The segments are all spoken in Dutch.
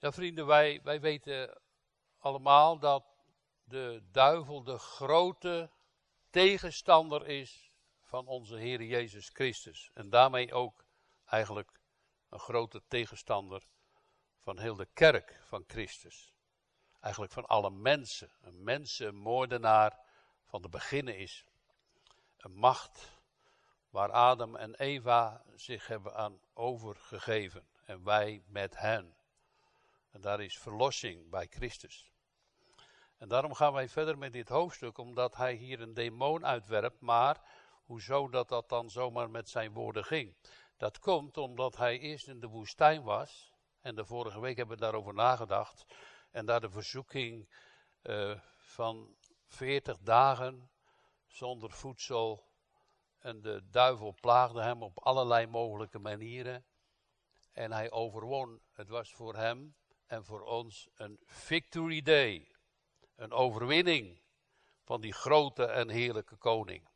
Ja, vrienden, wij, wij weten allemaal dat de duivel de grote tegenstander is van onze Heer Jezus Christus. En daarmee ook eigenlijk een grote tegenstander van heel de kerk van Christus. Eigenlijk van alle mensen. Een mensenmoordenaar van de beginnen is. Een macht waar Adam en Eva zich hebben aan overgegeven. En wij met hen. En daar is verlossing bij Christus. En daarom gaan wij verder met dit hoofdstuk, omdat hij hier een demon uitwerpt. Maar hoezo dat dat dan zomaar met zijn woorden ging? Dat komt omdat hij eerst in de woestijn was. En de vorige week hebben we daarover nagedacht. En daar de verzoeking uh, van 40 dagen zonder voedsel. En de duivel plaagde hem op allerlei mogelijke manieren. En hij overwon. Het was voor hem en voor ons een victory day. Een overwinning van die grote en heerlijke koning.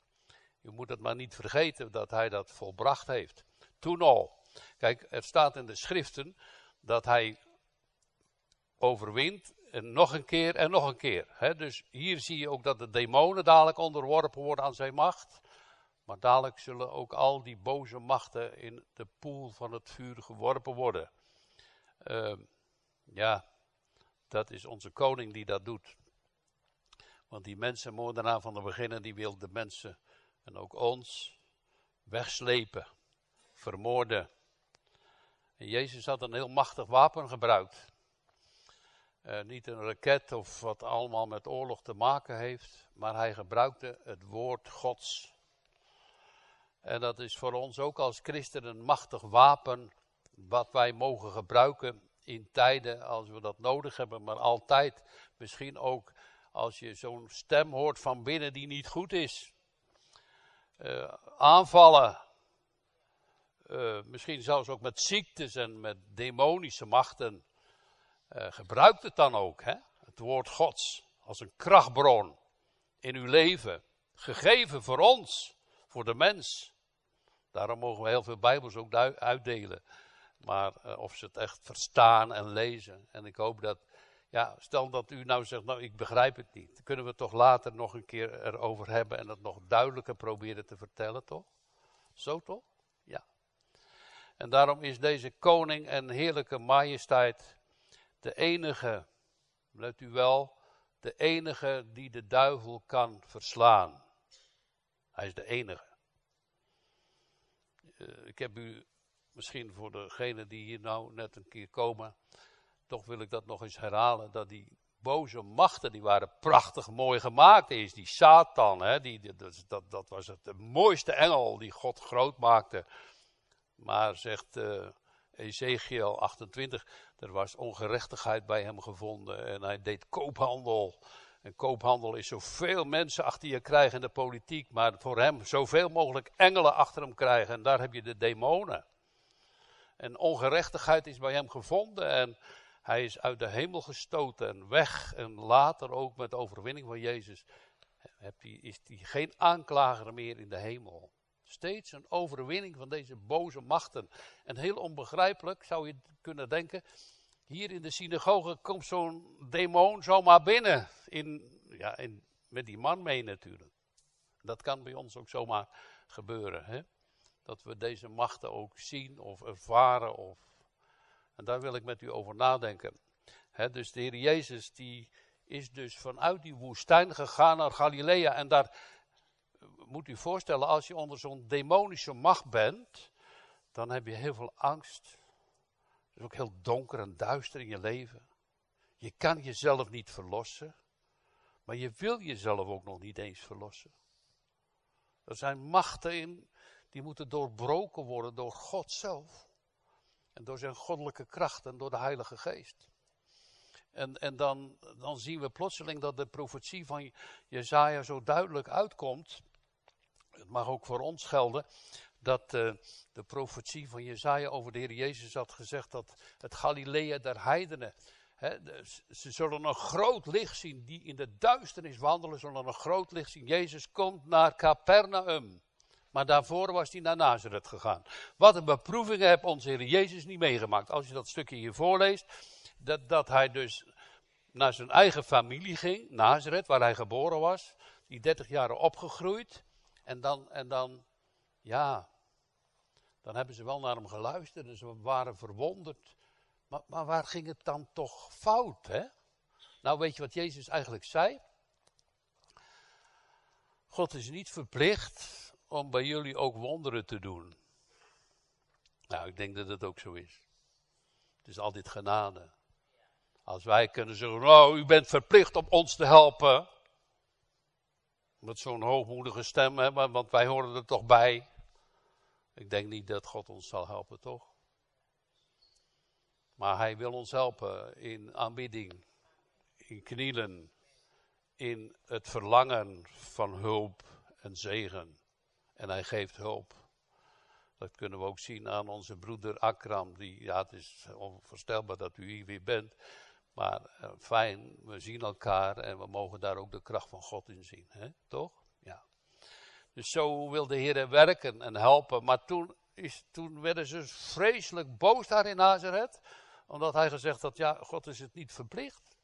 Je moet het maar niet vergeten dat hij dat volbracht heeft. Toen al. Kijk, er staat in de schriften dat hij overwint en nog een keer en nog een keer. dus hier zie je ook dat de demonen dadelijk onderworpen worden aan zijn macht. Maar dadelijk zullen ook al die boze machten in de poel van het vuur geworpen worden. Uh, ja, dat is onze koning die dat doet. Want die mensenmoordenaar van de beginnen, die wil de mensen en ook ons wegslepen, vermoorden. En Jezus had een heel machtig wapen gebruikt. Uh, niet een raket of wat allemaal met oorlog te maken heeft, maar hij gebruikte het woord Gods. En dat is voor ons ook als christen een machtig wapen, wat wij mogen gebruiken in tijden als we dat nodig hebben, maar altijd misschien ook als je zo'n stem hoort van binnen die niet goed is. Uh, aanvallen, uh, misschien zelfs ook met ziektes en met demonische machten. Uh, gebruik het dan ook, hè? het woord Gods, als een krachtbron in uw leven. Gegeven voor ons, voor de mens. Daarom mogen we heel veel Bijbels ook uitdelen. Maar uh, of ze het echt verstaan en lezen. En ik hoop dat, ja, stel dat u nou zegt, nou ik begrijp het niet. Kunnen we het toch later nog een keer erover hebben en dat nog duidelijker proberen te vertellen, toch? Zo toch? Ja. En daarom is deze koning en heerlijke majesteit de enige, let u wel, de enige die de duivel kan verslaan. Hij is de enige. Uh, ik heb u misschien voor degenen die hier nou net een keer komen, toch wil ik dat nog eens herhalen, dat die boze machten, die waren prachtig mooi gemaakt. Is die Satan, hè, die, dat, dat, dat was het de mooiste engel die God groot maakte. Maar zegt uh, Ezekiel 28, er was ongerechtigheid bij hem gevonden en hij deed koophandel. En koophandel is zoveel mensen achter je krijgen in de politiek, maar voor hem zoveel mogelijk engelen achter hem krijgen. En daar heb je de demonen. En ongerechtigheid is bij hem gevonden en hij is uit de hemel gestoten en weg. En later ook met de overwinning van Jezus is hij geen aanklager meer in de hemel. Steeds een overwinning van deze boze machten. En heel onbegrijpelijk zou je kunnen denken, hier in de synagoge komt zo'n demon zomaar binnen. In, ja, in, met die man mee natuurlijk. Dat kan bij ons ook zomaar gebeuren. Hè? Dat we deze machten ook zien of ervaren. Of, en daar wil ik met u over nadenken. dus de Heer Jezus die is dus vanuit die woestijn gegaan naar Galilea. En daar moet u voorstellen, als je onder zo'n demonische macht bent, dan heb je heel veel angst. Het is ook heel donker en duister in je leven. Je kan jezelf niet verlossen, maar je wil jezelf ook nog niet eens verlossen. Er zijn machten in, die moeten doorbroken worden door God zelf. En door zijn goddelijke kracht en door de Heilige Geest. En, en dan, dan zien we plotseling dat de profetie van Jezaja zo duidelijk uitkomt. Het mag ook voor ons gelden. Dat uh, de profetie van Jezaja over de Heer Jezus had gezegd dat het Galilea der heidenen. ze zullen een groot licht zien die in de duisternis wandelen. Zullen een groot licht zien. Jezus komt naar Capernaum. Maar daarvoor was hij naar Nazareth gegaan. Wat een beproevingen heeft onze Heer Jezus niet meegemaakt. Als je dat stukje hier voorleest, dat, dat hij dus naar zijn eigen familie ging, Nazareth, waar hij geboren was. Die 30 jaren opgegroeid. En dan, en dan, ja, dan hebben ze wel naar hem geluisterd en ze waren verwonderd. Maar, maar waar ging het dan toch fout, hè? Nou, weet je wat Jezus eigenlijk zei? God is niet verplicht om bij jullie ook wonderen te doen. Nou, ik denk dat het ook zo is. Het is altijd genade. Als wij kunnen zeggen, nou, u bent verplicht om ons te helpen. Met zo'n hoogmoedige stem, hè, want wij horen er toch bij. Ik denk niet dat God ons zal helpen, toch? Maar hij wil ons helpen in aanbidding, in knielen, in het verlangen van hulp en zegen. En hij geeft hulp. Dat kunnen we ook zien aan onze broeder Akram. Die, ja, het is onvoorstelbaar dat u hier weer bent. Maar uh, fijn, we zien elkaar en we mogen daar ook de kracht van God in zien. Hè? Toch? Ja. Dus zo wil de Heer werken en helpen. Maar toen, is, toen werden ze vreselijk boos daar in Nazareth. Omdat hij gezegd had, ja, God is het niet verplicht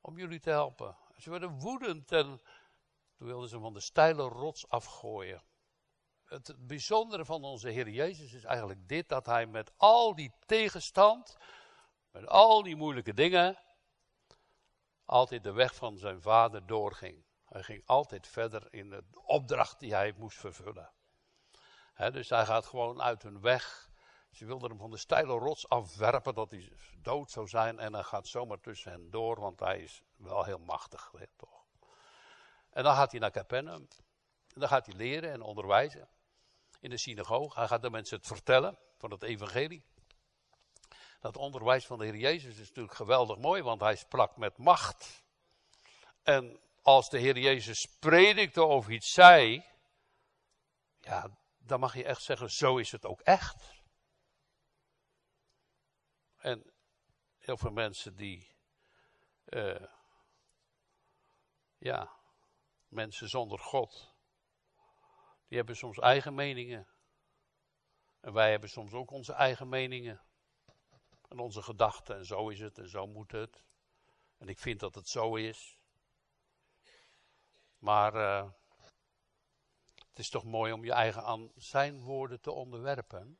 om jullie te helpen. Ze werden woedend en toen wilden ze van de steile rots afgooien. Het bijzondere van onze Heer Jezus is eigenlijk dit, dat hij met al die tegenstand, met al die moeilijke dingen, altijd de weg van zijn vader doorging. Hij ging altijd verder in de opdracht die hij moest vervullen. dus hij gaat gewoon uit hun weg. Ze wilden hem van de steile rots afwerpen dat hij dood zou zijn. En hij gaat zomaar tussen hen door, want hij is wel heel machtig, toch. En dan gaat hij naar Capernaum. En dan gaat hij leren en onderwijzen. In de synagoge. Hij gaat de mensen het vertellen van het evangelie. Dat onderwijs van de Heer Jezus is natuurlijk geweldig mooi, want hij sprak met macht. En als de Heer Jezus predikte of iets zei, ja, dan mag je echt zeggen, zo is het ook echt. En heel veel mensen die, uh, ja, mensen zonder God, die hebben soms eigen meningen. En wij hebben soms ook onze eigen meningen. En onze gedachten, en zo is het, en zo moet het. En ik vind dat het zo is. Maar uh, het is toch mooi om je eigen aan zijn woorden te onderwerpen.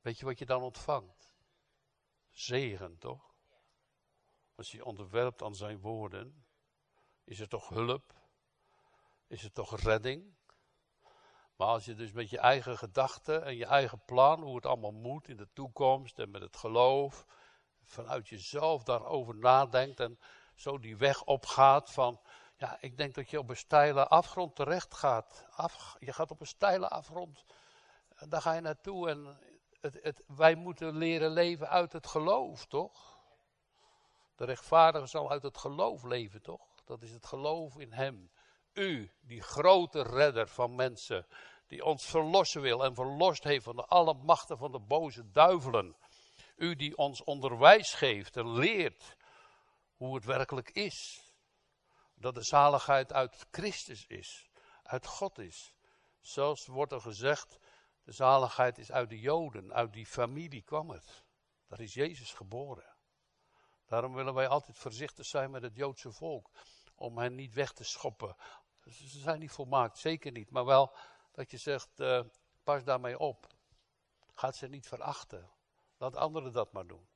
Weet je wat je dan ontvangt? Zegen, toch? Als je onderwerpt aan zijn woorden, is er toch hulp? Is er toch redding? Maar als je dus met je eigen gedachten en je eigen plan, hoe het allemaal moet in de toekomst en met het geloof, vanuit jezelf daarover nadenkt en zo die weg opgaat van, ja, ik denk dat je op een steile afgrond terecht gaat. Af, je gaat op een steile afgrond, en daar ga je naartoe en het, het, wij moeten leren leven uit het geloof, toch? De rechtvaardige zal uit het geloof leven, toch? Dat is het geloof in Hem. U, die grote redder van mensen, die ons verlossen wil en verlost heeft van de alle machten van de boze duivelen. U die ons onderwijs geeft en leert hoe het werkelijk is. Dat de zaligheid uit Christus is, uit God is. Zelfs wordt er gezegd, de zaligheid is uit de Joden, uit die familie kwam het. Daar is Jezus geboren. Daarom willen wij altijd voorzichtig zijn met het Joodse volk. Om hen niet weg te schoppen. Ze zijn niet volmaakt, zeker niet. Maar wel dat je zegt, uh, pas daarmee op. Gaat ze niet verachten. Laat anderen dat maar doen.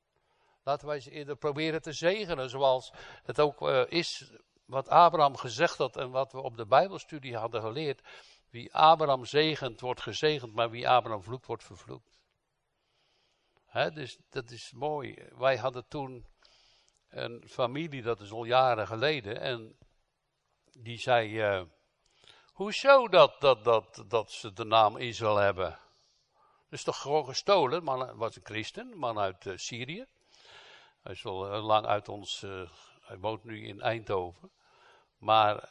Laten wij ze eerder proberen te zegenen, zoals het ook uh, is wat Abraham gezegd had en wat we op de Bijbelstudie hadden geleerd. Wie Abraham zegent, wordt gezegend, maar wie Abraham vloekt, wordt vervloekt. Dus dat is mooi. Wij hadden toen een familie, dat is al jaren geleden, en die zei, uh, hoezo dat, dat, dat, dat ze de naam Israël hebben? Dat is toch gewoon gestolen? Man was een christen, man uit uh, Syrië. Hij is wel heel lang uit ons, hij woont nu in Eindhoven. Maar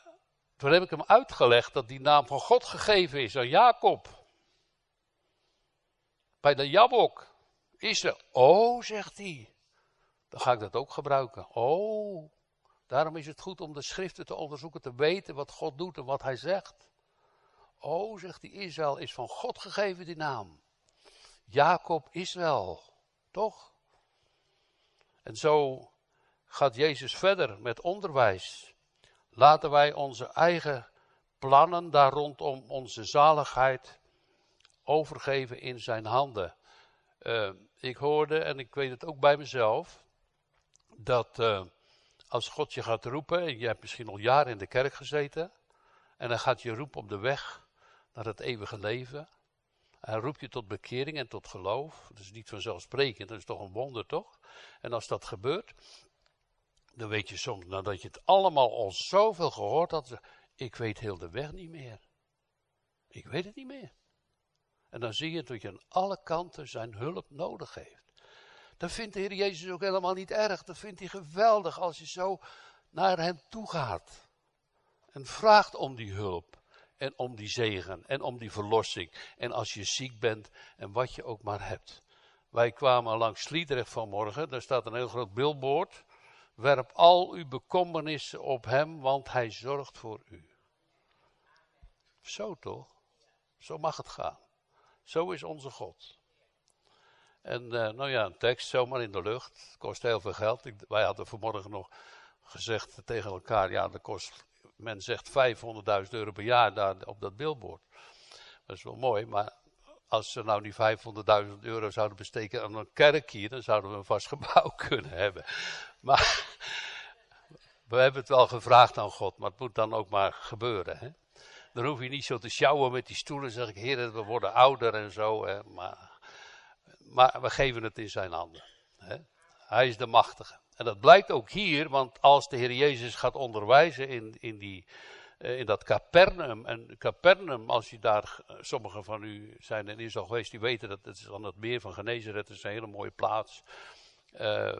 toen heb ik hem uitgelegd dat die naam van God gegeven is aan Jacob. Bij de Jabok. Israël. Oh, zegt hij. Dan ga ik dat ook gebruiken. Oh, daarom is het goed om de schriften te onderzoeken, te weten wat God doet en wat hij zegt. Oh, zegt hij, Israël is van God gegeven, die naam. Jacob Israël. Toch? En zo gaat Jezus verder met onderwijs. Laten wij onze eigen plannen daar rondom onze zaligheid overgeven in zijn handen. Uh, ik hoorde, en ik weet het ook bij mezelf, dat uh, als God je gaat roepen, en je hebt misschien al jaren in de kerk gezeten, en dan gaat je roepen op de weg naar het eeuwige leven. En roep je tot bekering en tot geloof. Dat is niet vanzelfsprekend, dat is toch een wonder, toch? En als dat gebeurt, dan weet je soms, nadat je het allemaal al zoveel gehoord had, ik weet heel de weg niet meer. Ik weet het niet meer. En dan zie je dat je aan alle kanten zijn hulp nodig heeft. Dat vindt de Heer Jezus ook helemaal niet erg. Dat vindt hij geweldig als je zo naar hem toe gaat. En vraagt om die hulp. En om die zegen. En om die verlossing. En als je ziek bent. En wat je ook maar hebt. Wij kwamen langs Sliedrecht vanmorgen. Daar staat een heel groot billboard. Werp al uw bekommernissen op hem, want hij zorgt voor u. Zo toch? Zo mag het gaan. Zo is onze God. En uh, nou ja, een tekst zomaar in de lucht. Kost heel veel geld. Wij hadden vanmorgen nog gezegd tegen elkaar: ja, dat kost. Men zegt 500.000 euro per jaar daar op dat billboard. Dat is wel mooi, maar als ze nou die 500.000 euro zouden besteken aan een kerk hier, dan zouden we een vast gebouw kunnen hebben. Maar we hebben het wel gevraagd aan God, maar het moet dan ook maar gebeuren. Hè? Dan hoef je niet zo te sjouwen met die stoelen, zeg ik, heer, we worden ouder en zo. Hè? Maar, maar we geven het in zijn handen. Hij is de machtige. En dat blijkt ook hier, want als de Heer Jezus gaat onderwijzen in, in, die, eh, in dat Capernaum. En Capernaum, als je daar, eh, sommigen van u zijn in Israël geweest, die weten dat het is aan het meer van Genezeret, is een hele mooie plaats. Uh,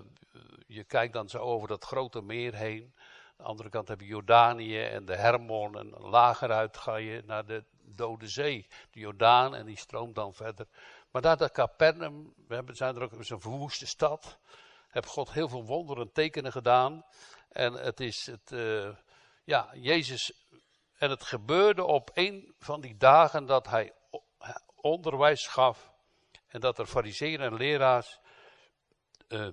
je kijkt dan zo over dat grote meer heen. Aan de andere kant heb je Jordanië en de Hermon. En lager uit ga je naar de Dode Zee. De Jordaan en die stroomt dan verder. Maar daar dat Capernaum, we hebben, zijn er ook, een verwoeste stad. Heb God heel veel wonderen tekenen gedaan. En het is het, uh, ja, Jezus. En het gebeurde op een van die dagen dat hij onderwijs gaf. En dat er fariseeën en leraars uh,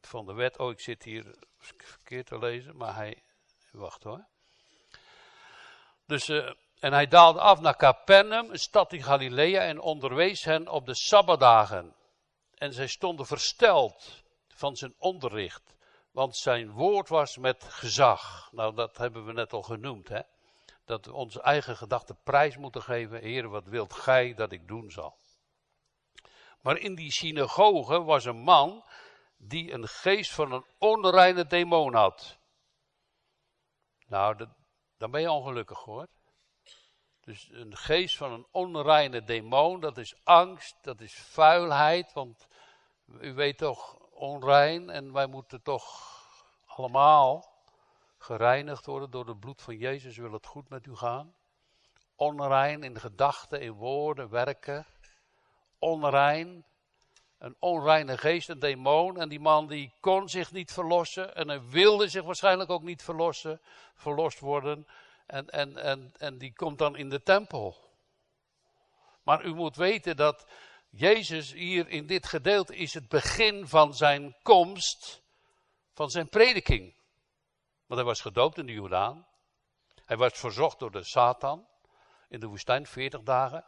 van de wet. Oh, ik zit hier verkeerd te lezen, maar hij. Wacht hoor. Dus, uh, en hij daalde af naar Capernaum, een stad in Galilea, en onderwees hen op de sabbatdagen. En zij stonden versteld van zijn onderricht, want zijn woord was met gezag. Nou, dat hebben we net al genoemd, hè. Dat we onze eigen gedachten prijs moeten geven. Heer, wat wilt gij dat ik doen zal? Maar in die synagoge was een man die een geest van een onreine demon had. Nou, dat, dan ben je ongelukkig hoor. Dus een geest van een onreine demon, dat is angst, dat is vuilheid, want u weet toch, onrein en wij moeten toch allemaal gereinigd worden door het bloed van Jezus, wil het goed met u gaan. Onrein in gedachten, in woorden, werken. Onrein een onreine geest, een demon. En die man die kon zich niet verlossen. En hij wilde zich waarschijnlijk ook niet verlossen, verlost worden. En, en, en, en die komt dan in de tempel. Maar u moet weten dat Jezus hier in dit gedeelte is het begin van zijn komst, van zijn prediking. Want hij was gedoopt in de Jordaan. Hij was verzocht door de Satan in de woestijn 40 dagen.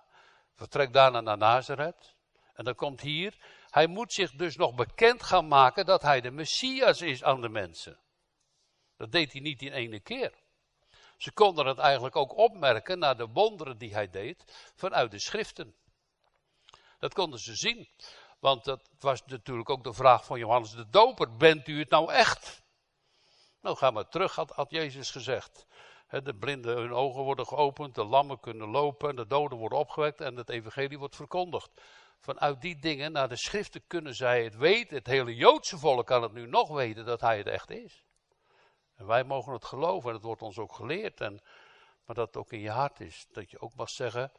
Vertrekt daarna naar Nazareth. En dan komt hier hij moet zich dus nog bekend gaan maken dat hij de Messias is aan de mensen. Dat deed hij niet in ene keer. Ze konden het eigenlijk ook opmerken naar de wonderen die hij deed vanuit de schriften. Dat konden ze zien. Want dat was natuurlijk ook de vraag van Johannes de Doper. Bent u het nou echt? Nou, ga maar terug, had, Jezus gezegd. de blinden hun ogen worden geopend, de lammen kunnen lopen, de doden worden opgewekt en het evangelie wordt verkondigd vanuit die dingen naar de schriften kunnen zij het weten. Het hele Joodse volk kan het nu nog weten dat hij het echt is. En wij mogen het geloven en het wordt ons ook geleerd. En, maar dat het ook in je hart is. Dat je ook mag zeggen,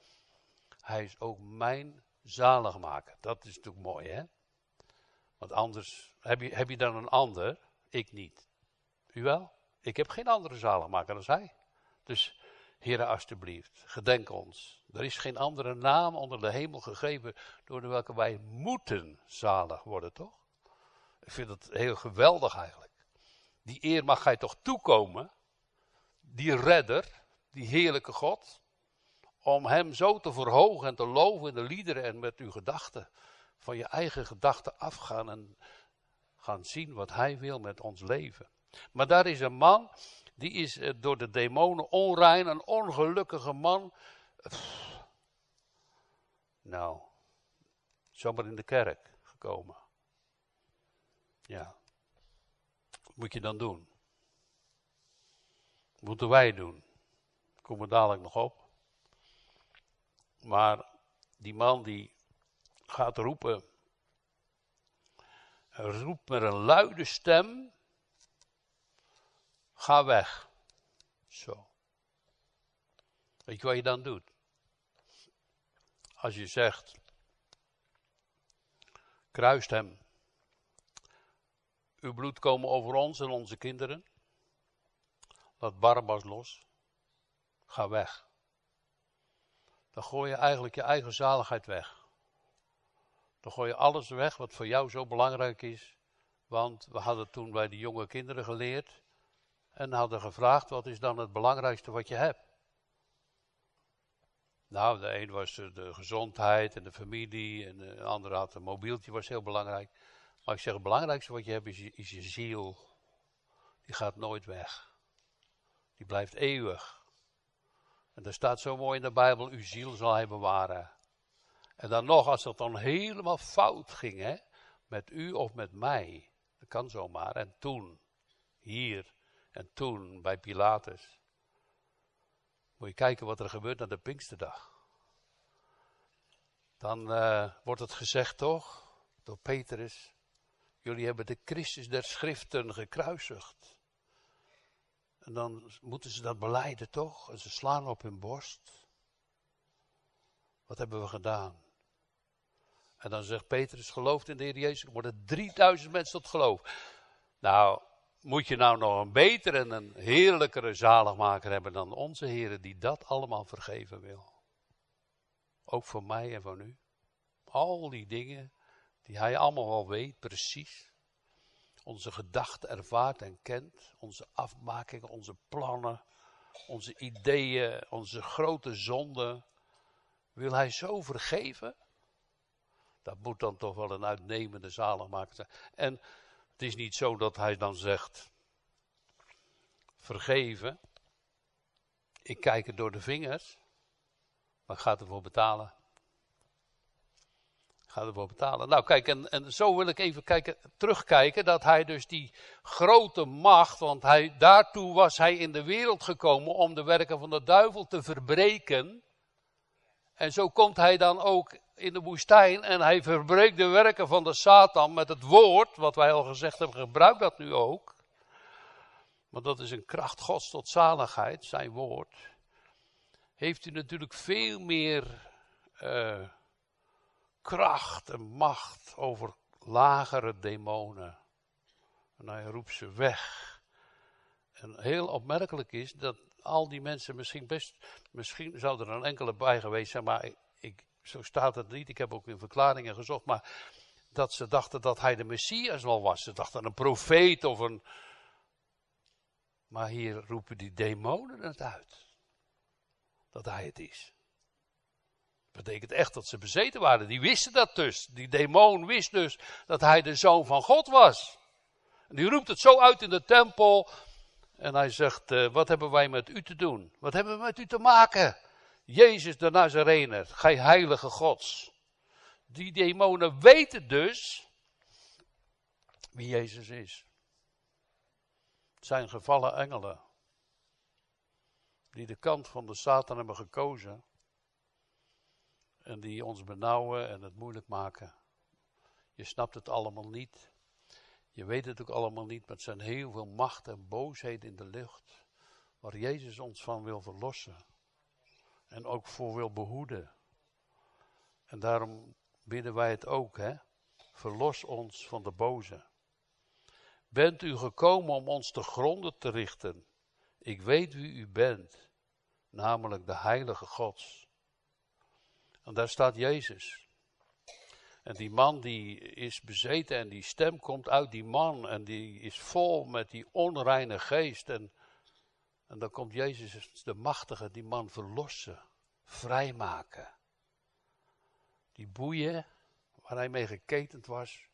hij is ook mijn zaligmaker. Dat is natuurlijk mooi hè. Want anders, heb je, heb je dan een ander? Ik niet. U wel? Ik heb geen andere zaligmaker dan hij. Dus Heer, alstublieft, gedenk ons. Er is geen andere naam onder de hemel gegeven door de welke wij moeten zalig worden, toch? Ik vind het heel geweldig eigenlijk. Die eer mag gij toch toekomen, die redder, die heerlijke God, om hem zo te verhogen en te loven in de liederen en met uw gedachten, van je eigen gedachten afgaan en gaan zien wat hij wil met ons leven. Maar daar is een man, die is eh, door de demonen onrein, een ongelukkige man. Nou, zomaar in de kerk gekomen. Ja. Moet je dan doen? Moeten wij doen? Kom er dadelijk nog op. Maar die man die gaat roepen. Roept met een luide stem. Ga weg. Zo. Weet je wat je dan doet? Als je zegt, kruist hem. Uw bloed komen over ons en onze kinderen. Laat Barabbas los. Ga weg. Dan gooi je eigenlijk je eigen zaligheid weg. Dan gooi je alles weg wat voor jou zo belangrijk is. Want we hadden toen bij de jonge kinderen geleerd. En hadden gevraagd: wat is dan het belangrijkste wat je hebt? Nou, de een was de gezondheid en de familie. En de andere had een mobieltje, was heel belangrijk. Maar ik zeg: het belangrijkste wat je hebt is je, ziel. Die gaat nooit weg. Die blijft eeuwig. En er staat zo mooi in de Bijbel: uw ziel zal hij bewaren. En dan nog, als het dan helemaal fout ging, hè, met u of met mij. Dat kan zomaar. En toen, hier, en toen bij Pilatus. Moet je kijken wat er gebeurt na de Pinksterdag. Dan uh, wordt het gezegd toch, door Petrus. Jullie hebben de Christus der Schriften gekruisigd. En dan moeten ze dat beleiden toch? En ze slaan op hun borst. Wat hebben we gedaan? En dan zegt Petrus, gelooft in de Heer Jezus. Er worden 3000 mensen tot geloof. Nou, moet je nou nog een betere en een heerlijkere zaligmaker hebben dan onze Heer die dat allemaal vergeven wil. Ook voor mij en voor u. Al die dingen die hij allemaal wel weet, precies. Onze gedachten ervaart en kent. Onze afmakingen, onze plannen, onze ideeën, onze grote zonden. Wil hij zo vergeven? Dat moet dan toch wel een uitnemende zaligmaker zijn. En het is niet zo dat hij dan zegt, vergeven, ik kijk er door de vingers, maar ik ga ervoor betalen. Ga ervoor betalen. Nou kijk, en, en zo wil ik even kijken, terugkijken, dat hij dus die grote macht, want hij, daartoe was hij in de wereld gekomen om de werken van de duivel te verbreken. En zo komt hij dan ook in de woestijn en hij verbreekt de werken van de Satan met het woord, wat wij al gezegd hebben, gebruik dat nu ook. Want dat is een kracht Gods tot zaligheid, zijn woord. Heeft u natuurlijk veel meer uh, kracht en macht over lagere demonen. En hij roept ze weg. En heel opmerkelijk is dat al die mensen misschien best, misschien zou er een enkele bij geweest zijn, maar ik, zo staat het niet. Ik heb ook in verklaringen gezocht, maar dat ze dachten dat hij de Messias wel was. Ze dachten een profeet of een. Maar hier roepen die demonen het uit. Dat hij het is. Dat betekent echt dat ze bezeten waren. Die wisten dat dus. Die demon wist dus dat hij de zoon van God was. En die roept het zo uit in de tempel. En hij zegt, uh, wat hebben wij met u te doen? Wat hebben we met u te maken? Jezus de Nazarener, gij heilige gods. Die demonen weten dus wie Jezus is. Het zijn gevallen engelen. Die de kant van de Satan hebben gekozen. En die ons benauwen en het moeilijk maken. Je snapt het allemaal niet. Je weet het ook allemaal niet, maar het zijn heel veel macht en boosheid in de lucht. Waar Jezus ons van wil verlossen. En ook voor wil behoeden. En daarom bidden wij het ook, hè. Verlos ons van de boze. Bent u gekomen om ons te gronden te richten? Ik weet wie u bent, namelijk de Heilige Gods. En daar staat Jezus. En die man die is bezeten en die stem komt uit die man en die is vol met die onreine geest. En, en dan komt Jezus, de machtige, die man verlossen, vrijmaken. Die boeien waar hij mee geketend was,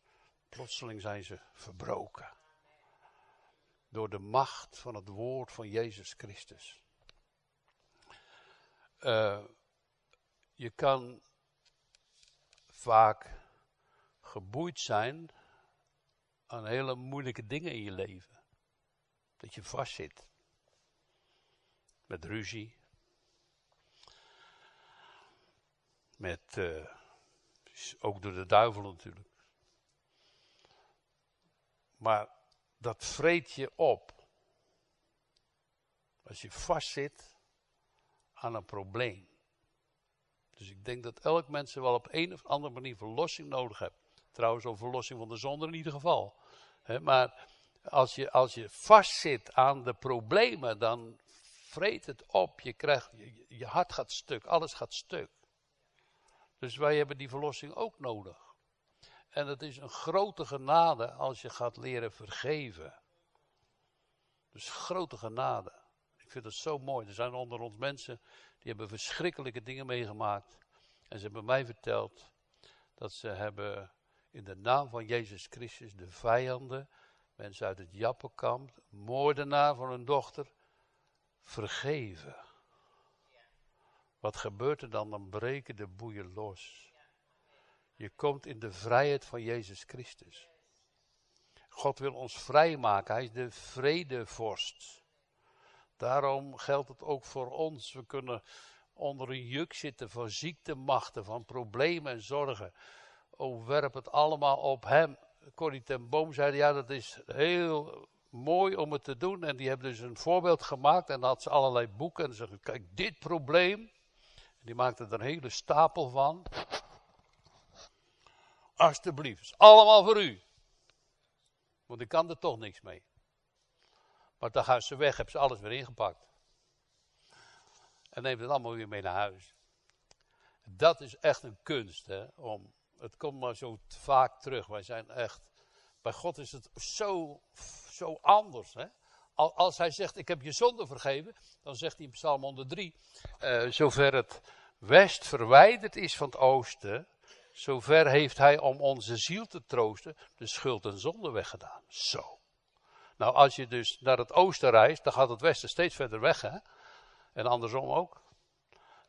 plotseling zijn ze verbroken. Door de macht van het woord van Jezus Christus. Uh, je kan vaak geboeid zijn aan hele moeilijke dingen in je leven. Dat je vastzit. Met ruzie. Met, uh, ook door de duivel natuurlijk. Maar dat vreet je op. Als je vastzit aan een probleem. Dus ik denk dat elk mens wel op een of andere manier verlossing nodig heeft. Trouwens, over verlossing van de zonde in ieder geval. maar als je, als je vastzit aan de problemen, dan vreet het op. Je, krijgt, je, je hart gaat stuk, alles gaat stuk. Dus wij hebben die verlossing ook nodig. En het is een grote genade als je gaat leren vergeven. Dus grote genade. Vind het zo mooi. Er zijn onder ons mensen die hebben verschrikkelijke dingen meegemaakt. En ze hebben mij verteld dat ze hebben in de naam van Jezus Christus de vijanden, mensen uit het Jappenkamp, moordenaar van hun dochter, vergeven. Wat gebeurt er dan? Dan breken de boeien los. Je komt in de vrijheid van Jezus Christus. God wil ons vrijmaken. Hij is de vredevorst. Daarom geldt het ook voor ons. We kunnen onder een juk zitten van ziektemachten, van problemen en zorgen. Oh, werp het allemaal op hem. Corrie ten Boom zei, ja, dat is heel mooi om het te doen. En die hebben dus een voorbeeld gemaakt en had ze allerlei boeken. En ze zeggen, kijk, dit probleem. En die maakte er een hele stapel van. Alsjeblieft, allemaal voor u. Want ik kan er toch niks mee. Maar dan gaan ze weg, hebben ze alles weer ingepakt. En neemt het allemaal weer mee naar huis. Dat is echt een kunst, hè, om, het komt maar zo vaak terug. Wij zijn echt, bij God is het zo, zo anders, hè. Als hij zegt, ik heb je zonde vergeven, dan zegt hij in Psalm 103, uh, zover het west verwijderd is van het oosten, zover heeft hij om onze ziel te troosten de schuld en zonde weggedaan. Zo. Nou, als je dus naar het oosten reist, dan gaat het westen steeds verder weg, hè? En andersom ook.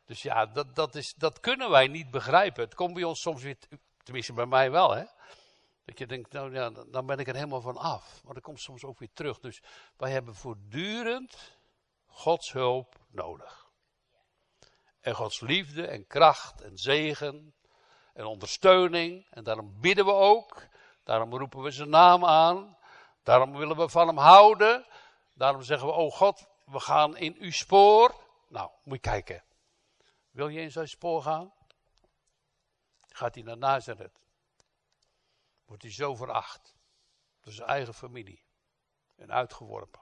Dus ja, dat, dat, is, dat kunnen wij niet begrijpen. Het komt bij ons soms weer, tenminste bij mij wel, hè? Dat je denkt, nou ja, dan ben ik er helemaal van af. Maar dat komt soms ook weer terug. Dus wij hebben voortdurend Gods hulp nodig. En Gods liefde en kracht en zegen en ondersteuning. En daarom bidden we ook. Daarom roepen we zijn naam aan. Daarom willen we van hem houden. Daarom zeggen we, oh God, we gaan in uw spoor. Nou, moet je kijken. Wil je in zijn spoor gaan? Gaat hij naar Nazareth. Wordt hij zo veracht. Door zijn eigen familie. En uitgeworpen.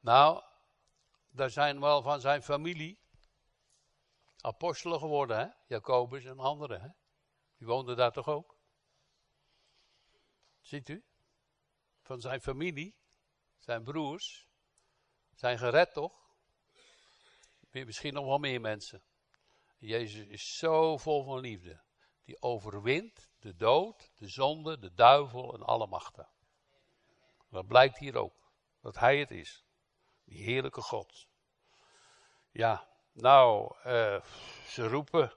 Nou, daar zijn wel van zijn familie apostelen geworden, hè? Jacobus en anderen, hè? Die woonden daar toch ook? Ziet u? Van zijn familie, zijn broers, zijn gered toch? Misschien nog wel meer mensen. Jezus is zo vol van liefde. Die overwint de dood, de zonde, de duivel en alle machten. Dat blijkt hier ook. Dat hij het is. Die heerlijke God. Ja, nou, uh, ze roepen.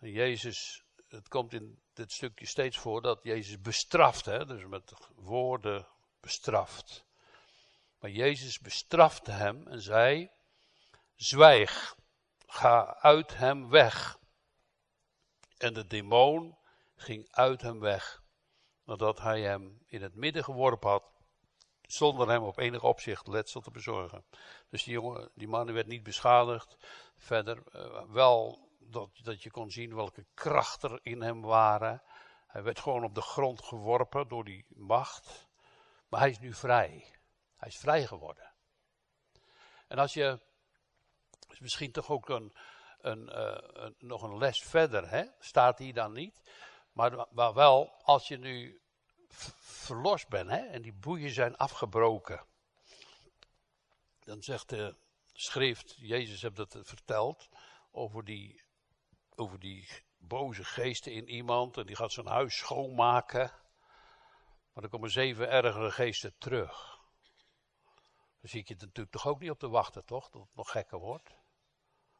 Jezus, het komt in dit stukje steeds voor dat Jezus bestraft, hè, dus met woorden bestraft. Maar Jezus bestrafte hem en zei: Zwijg, ga uit hem weg. En de demon ging uit hem weg, nadat hij hem in het midden geworpen had zonder hem op enig opzicht letsel te bezorgen. Dus die, jongen, die man werd niet beschadigd. Verder uh, wel dat, dat je kon zien welke krachten er in hem waren. Hij werd gewoon op de grond geworpen door die macht. Maar hij is nu vrij. Hij is vrij geworden. En als je, is misschien toch ook een, een, eh, nog een les verder, hè? staat hier dan niet. Maar, maar wel, als je nu verlost bent hè? en die boeien zijn afgebroken. Dan zegt de schrift, Jezus heeft dat verteld, over die, over die boze geesten in iemand. En die gaat zijn huis schoonmaken. Maar dan komen zeven ergere geesten terug. Dan zie ik je natuurlijk toch ook niet op te wachten, toch? Dat het nog gekker wordt.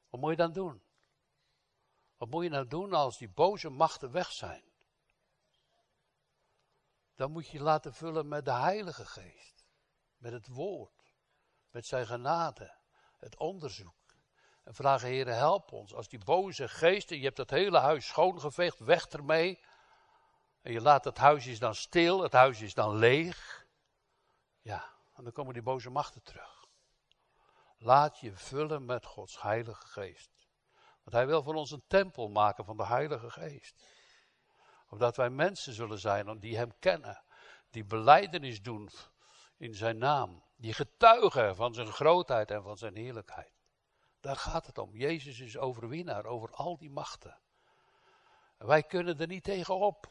Wat moet je dan doen? Wat moet je nou doen als die boze machten weg zijn? Dan moet je je laten vullen met de Heilige Geest. Met het woord. Met zijn genade. Het onderzoek. En vragen, Heer, help ons. Als die boze geesten, je hebt het hele huis schoongeveegd, weg ermee. En je laat het huis is dan stil, het huis is dan leeg. Ja, en dan komen die boze machten terug. Laat je vullen met Gods Heilige Geest. Want Hij wil van ons een tempel maken van de Heilige Geest. Opdat wij mensen zullen zijn die Hem kennen. Die beleidenis doen in Zijn naam. Die getuigen van Zijn grootheid en van Zijn heerlijkheid. Daar gaat het om. Jezus is overwinnaar over al die machten. wij kunnen er niet tegenop.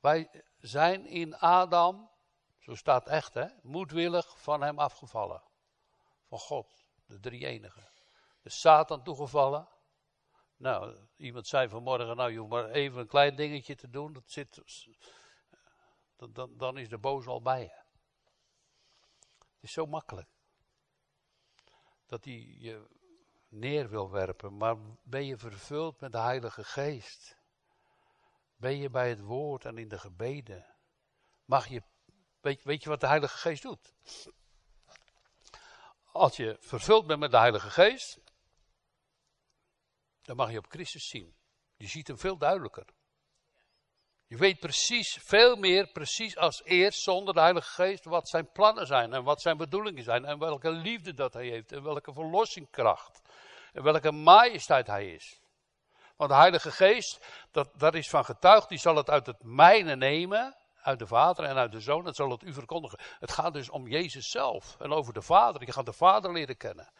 Wij zijn in Adam, zo staat echt hè, moedwillig van hem afgevallen. Van God, de drie enige. De Satan toegevallen. Nou, iemand zei vanmorgen, nou je hoeft maar even een klein dingetje te doen. Dat zit, dan, dan is de boos al bij je. Het is zo makkelijk. Dat hij je neer wil werpen. Maar ben je vervuld met de Heilige Geest? Ben je bij het woord en in de gebeden? Mag je, weet, weet je wat de Heilige Geest doet? Als je vervuld bent met de Heilige Geest, dan mag je op Christus zien. Je ziet hem veel duidelijker. Je weet precies, veel meer precies als eerst zonder de Heilige Geest wat zijn plannen zijn en wat zijn bedoelingen zijn en welke liefde dat hij heeft en welke verlossingkracht en welke majesteit hij is. Want de Heilige Geest, dat, daar is van getuigd, die zal het uit het mijne nemen, uit de Vader en uit de Zoon, dat zal het u verkondigen. Het gaat dus om Jezus zelf en over de Vader. Je gaat de Vader leren kennen.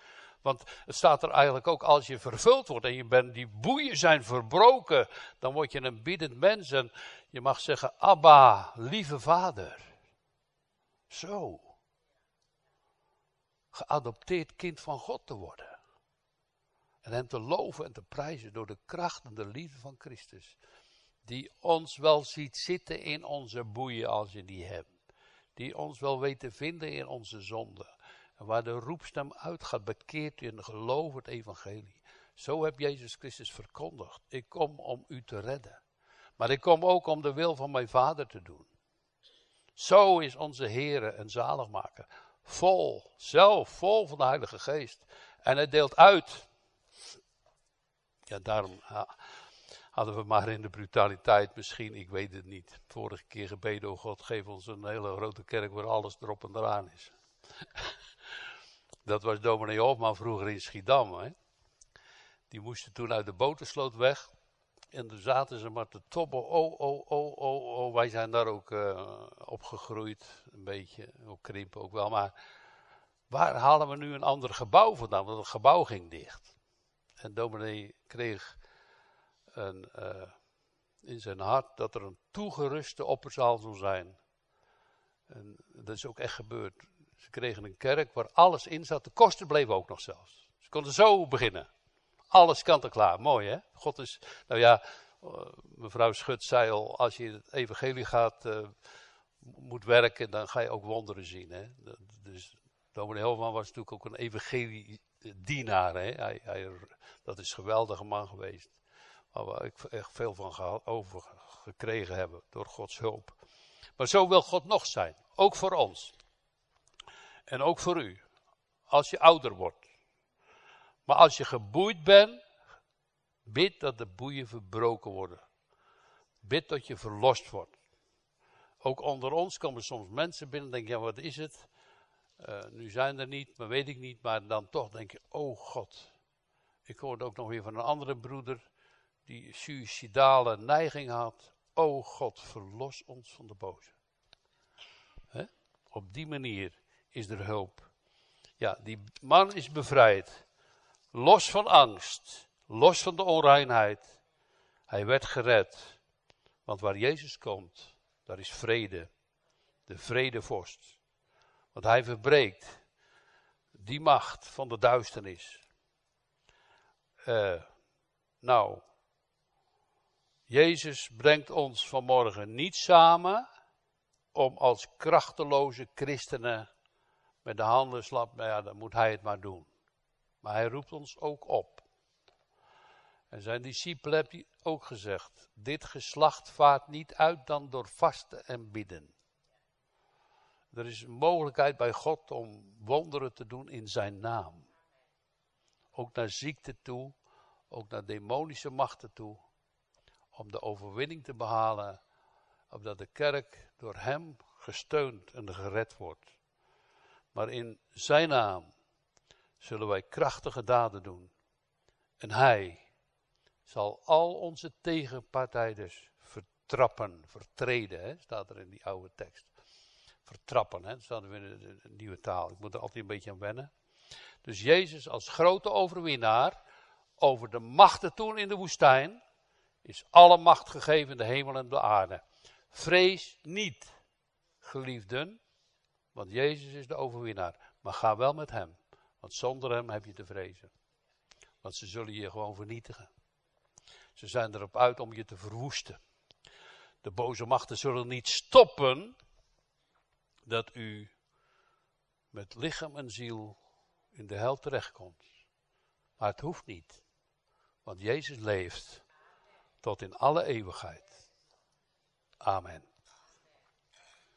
Want het staat er eigenlijk ook, als je vervuld wordt en je bent, die boeien zijn verbroken, dan word je een biedend mens en je mag zeggen, Abba, lieve Vader. Zo. Geadopteerd kind van God te worden. En hem te loven en te prijzen door de kracht en de liefde van Christus. Die ons wel ziet zitten in onze boeien als je die hebt. Die ons wel weet te vinden in onze zonden. Waar de roepstem uitgaat, bekeert u en geloof het evangelie. Zo heb Jezus Christus verkondigd. Ik kom om u te redden. Maar ik kom ook om de wil van mijn Vader te doen. Zo is onze Heere en zaligmaker. Vol, zelf vol van de Heilige Geest. En hij deelt uit ja, daarom hadden we maar in de brutaliteit misschien, ik weet het niet, vorige keer gebeden, oh God, geef ons een hele grote kerk waar alles erop en eraan is. Dat was dominee Hofman vroeger in Schiedam. Hè? Die moesten toen uit de botensloot weg. En toen zaten ze maar te tobben. Oh, oh, oh, oh, oh. Wij zijn daar ook uh, opgegroeid. Een beetje. Ook krimpen ook wel. Maar waar halen we nu een ander gebouw vandaan? Want het gebouw ging dicht. En dominee kreeg een, uh, in zijn hart dat er een toegeruste opperzaal zou zijn. En dat is ook echt gebeurd. Ze kregen een kerk waar alles in zat. De kosten bleven ook nog zelfs. Ze konden zo beginnen. Alles kant en klaar. Mooi hè? God is, nou ja, uh, mevrouw Schut zei al, als je het evangelie gaat, uh, moet werken, dan ga je ook wonderen zien. Hè? Dus dominee Helman was natuurlijk ook een evangelie dienaar. Hè? Hij, hij, dat is een geweldige man geweest. Waar we echt veel van over gekregen hebben door Gods hulp. Maar zo wil God nog zijn. Ook voor ons. En ook voor u. Als je ouder wordt. Maar als je geboeid bent, bid dat de boeien verbroken worden. Bid dat je verlost wordt. Ook onder ons komen soms mensen binnen en denken, ja wat is het? Uh, nu zijn er niet, maar weet ik niet. Maar dan toch denk je, oh God. Ik hoorde ook nog weer van een andere broeder die suïcidale neiging had. Oh God, verlos ons van de boze. Op die manier is er hulp. Ja, die man is bevrijd. Los van angst. los van de onreinheid. Hij werd gered. Want waar Jezus komt, daar is vrede. De vredevorst. Want hij verbreekt die macht van de duisternis. Uh, nou, Jezus brengt ons vanmorgen niet samen om als krachteloze christenen met de handen slap, nou ja, dan moet hij het maar doen. Maar hij roept ons ook op. En zijn discipelen heeft ook gezegd: Dit geslacht vaart niet uit dan door vasten en bidden. Er is een mogelijkheid bij God om wonderen te doen in zijn naam. Ook naar ziekte toe, ook naar demonische machten toe. Om de overwinning te behalen, opdat de kerk door hem gesteund en gered wordt. Maar in zijn naam zullen wij krachtige daden doen. En hij zal al onze tegenpartijders vertrappen, vertreden, hè, staat er in die oude tekst. Vertrappen, hè, dat staat er in de, de nieuwe taal. Ik moet er altijd een beetje aan wennen. Dus Jezus als grote overwinnaar over de machten toen in de woestijn, is alle macht gegeven in de hemel en de aarde. Vrees niet, geliefden, want Jezus is de overwinnaar. Maar ga wel met hem, want zonder hem heb je te vrezen. Want ze zullen je gewoon vernietigen. Ze zijn erop uit om je te verwoesten. De boze machten zullen niet stoppen dat u met lichaam en ziel in de hel terechtkomt. Maar het hoeft niet, want Jezus leeft tot in alle eeuwigheid. Amen.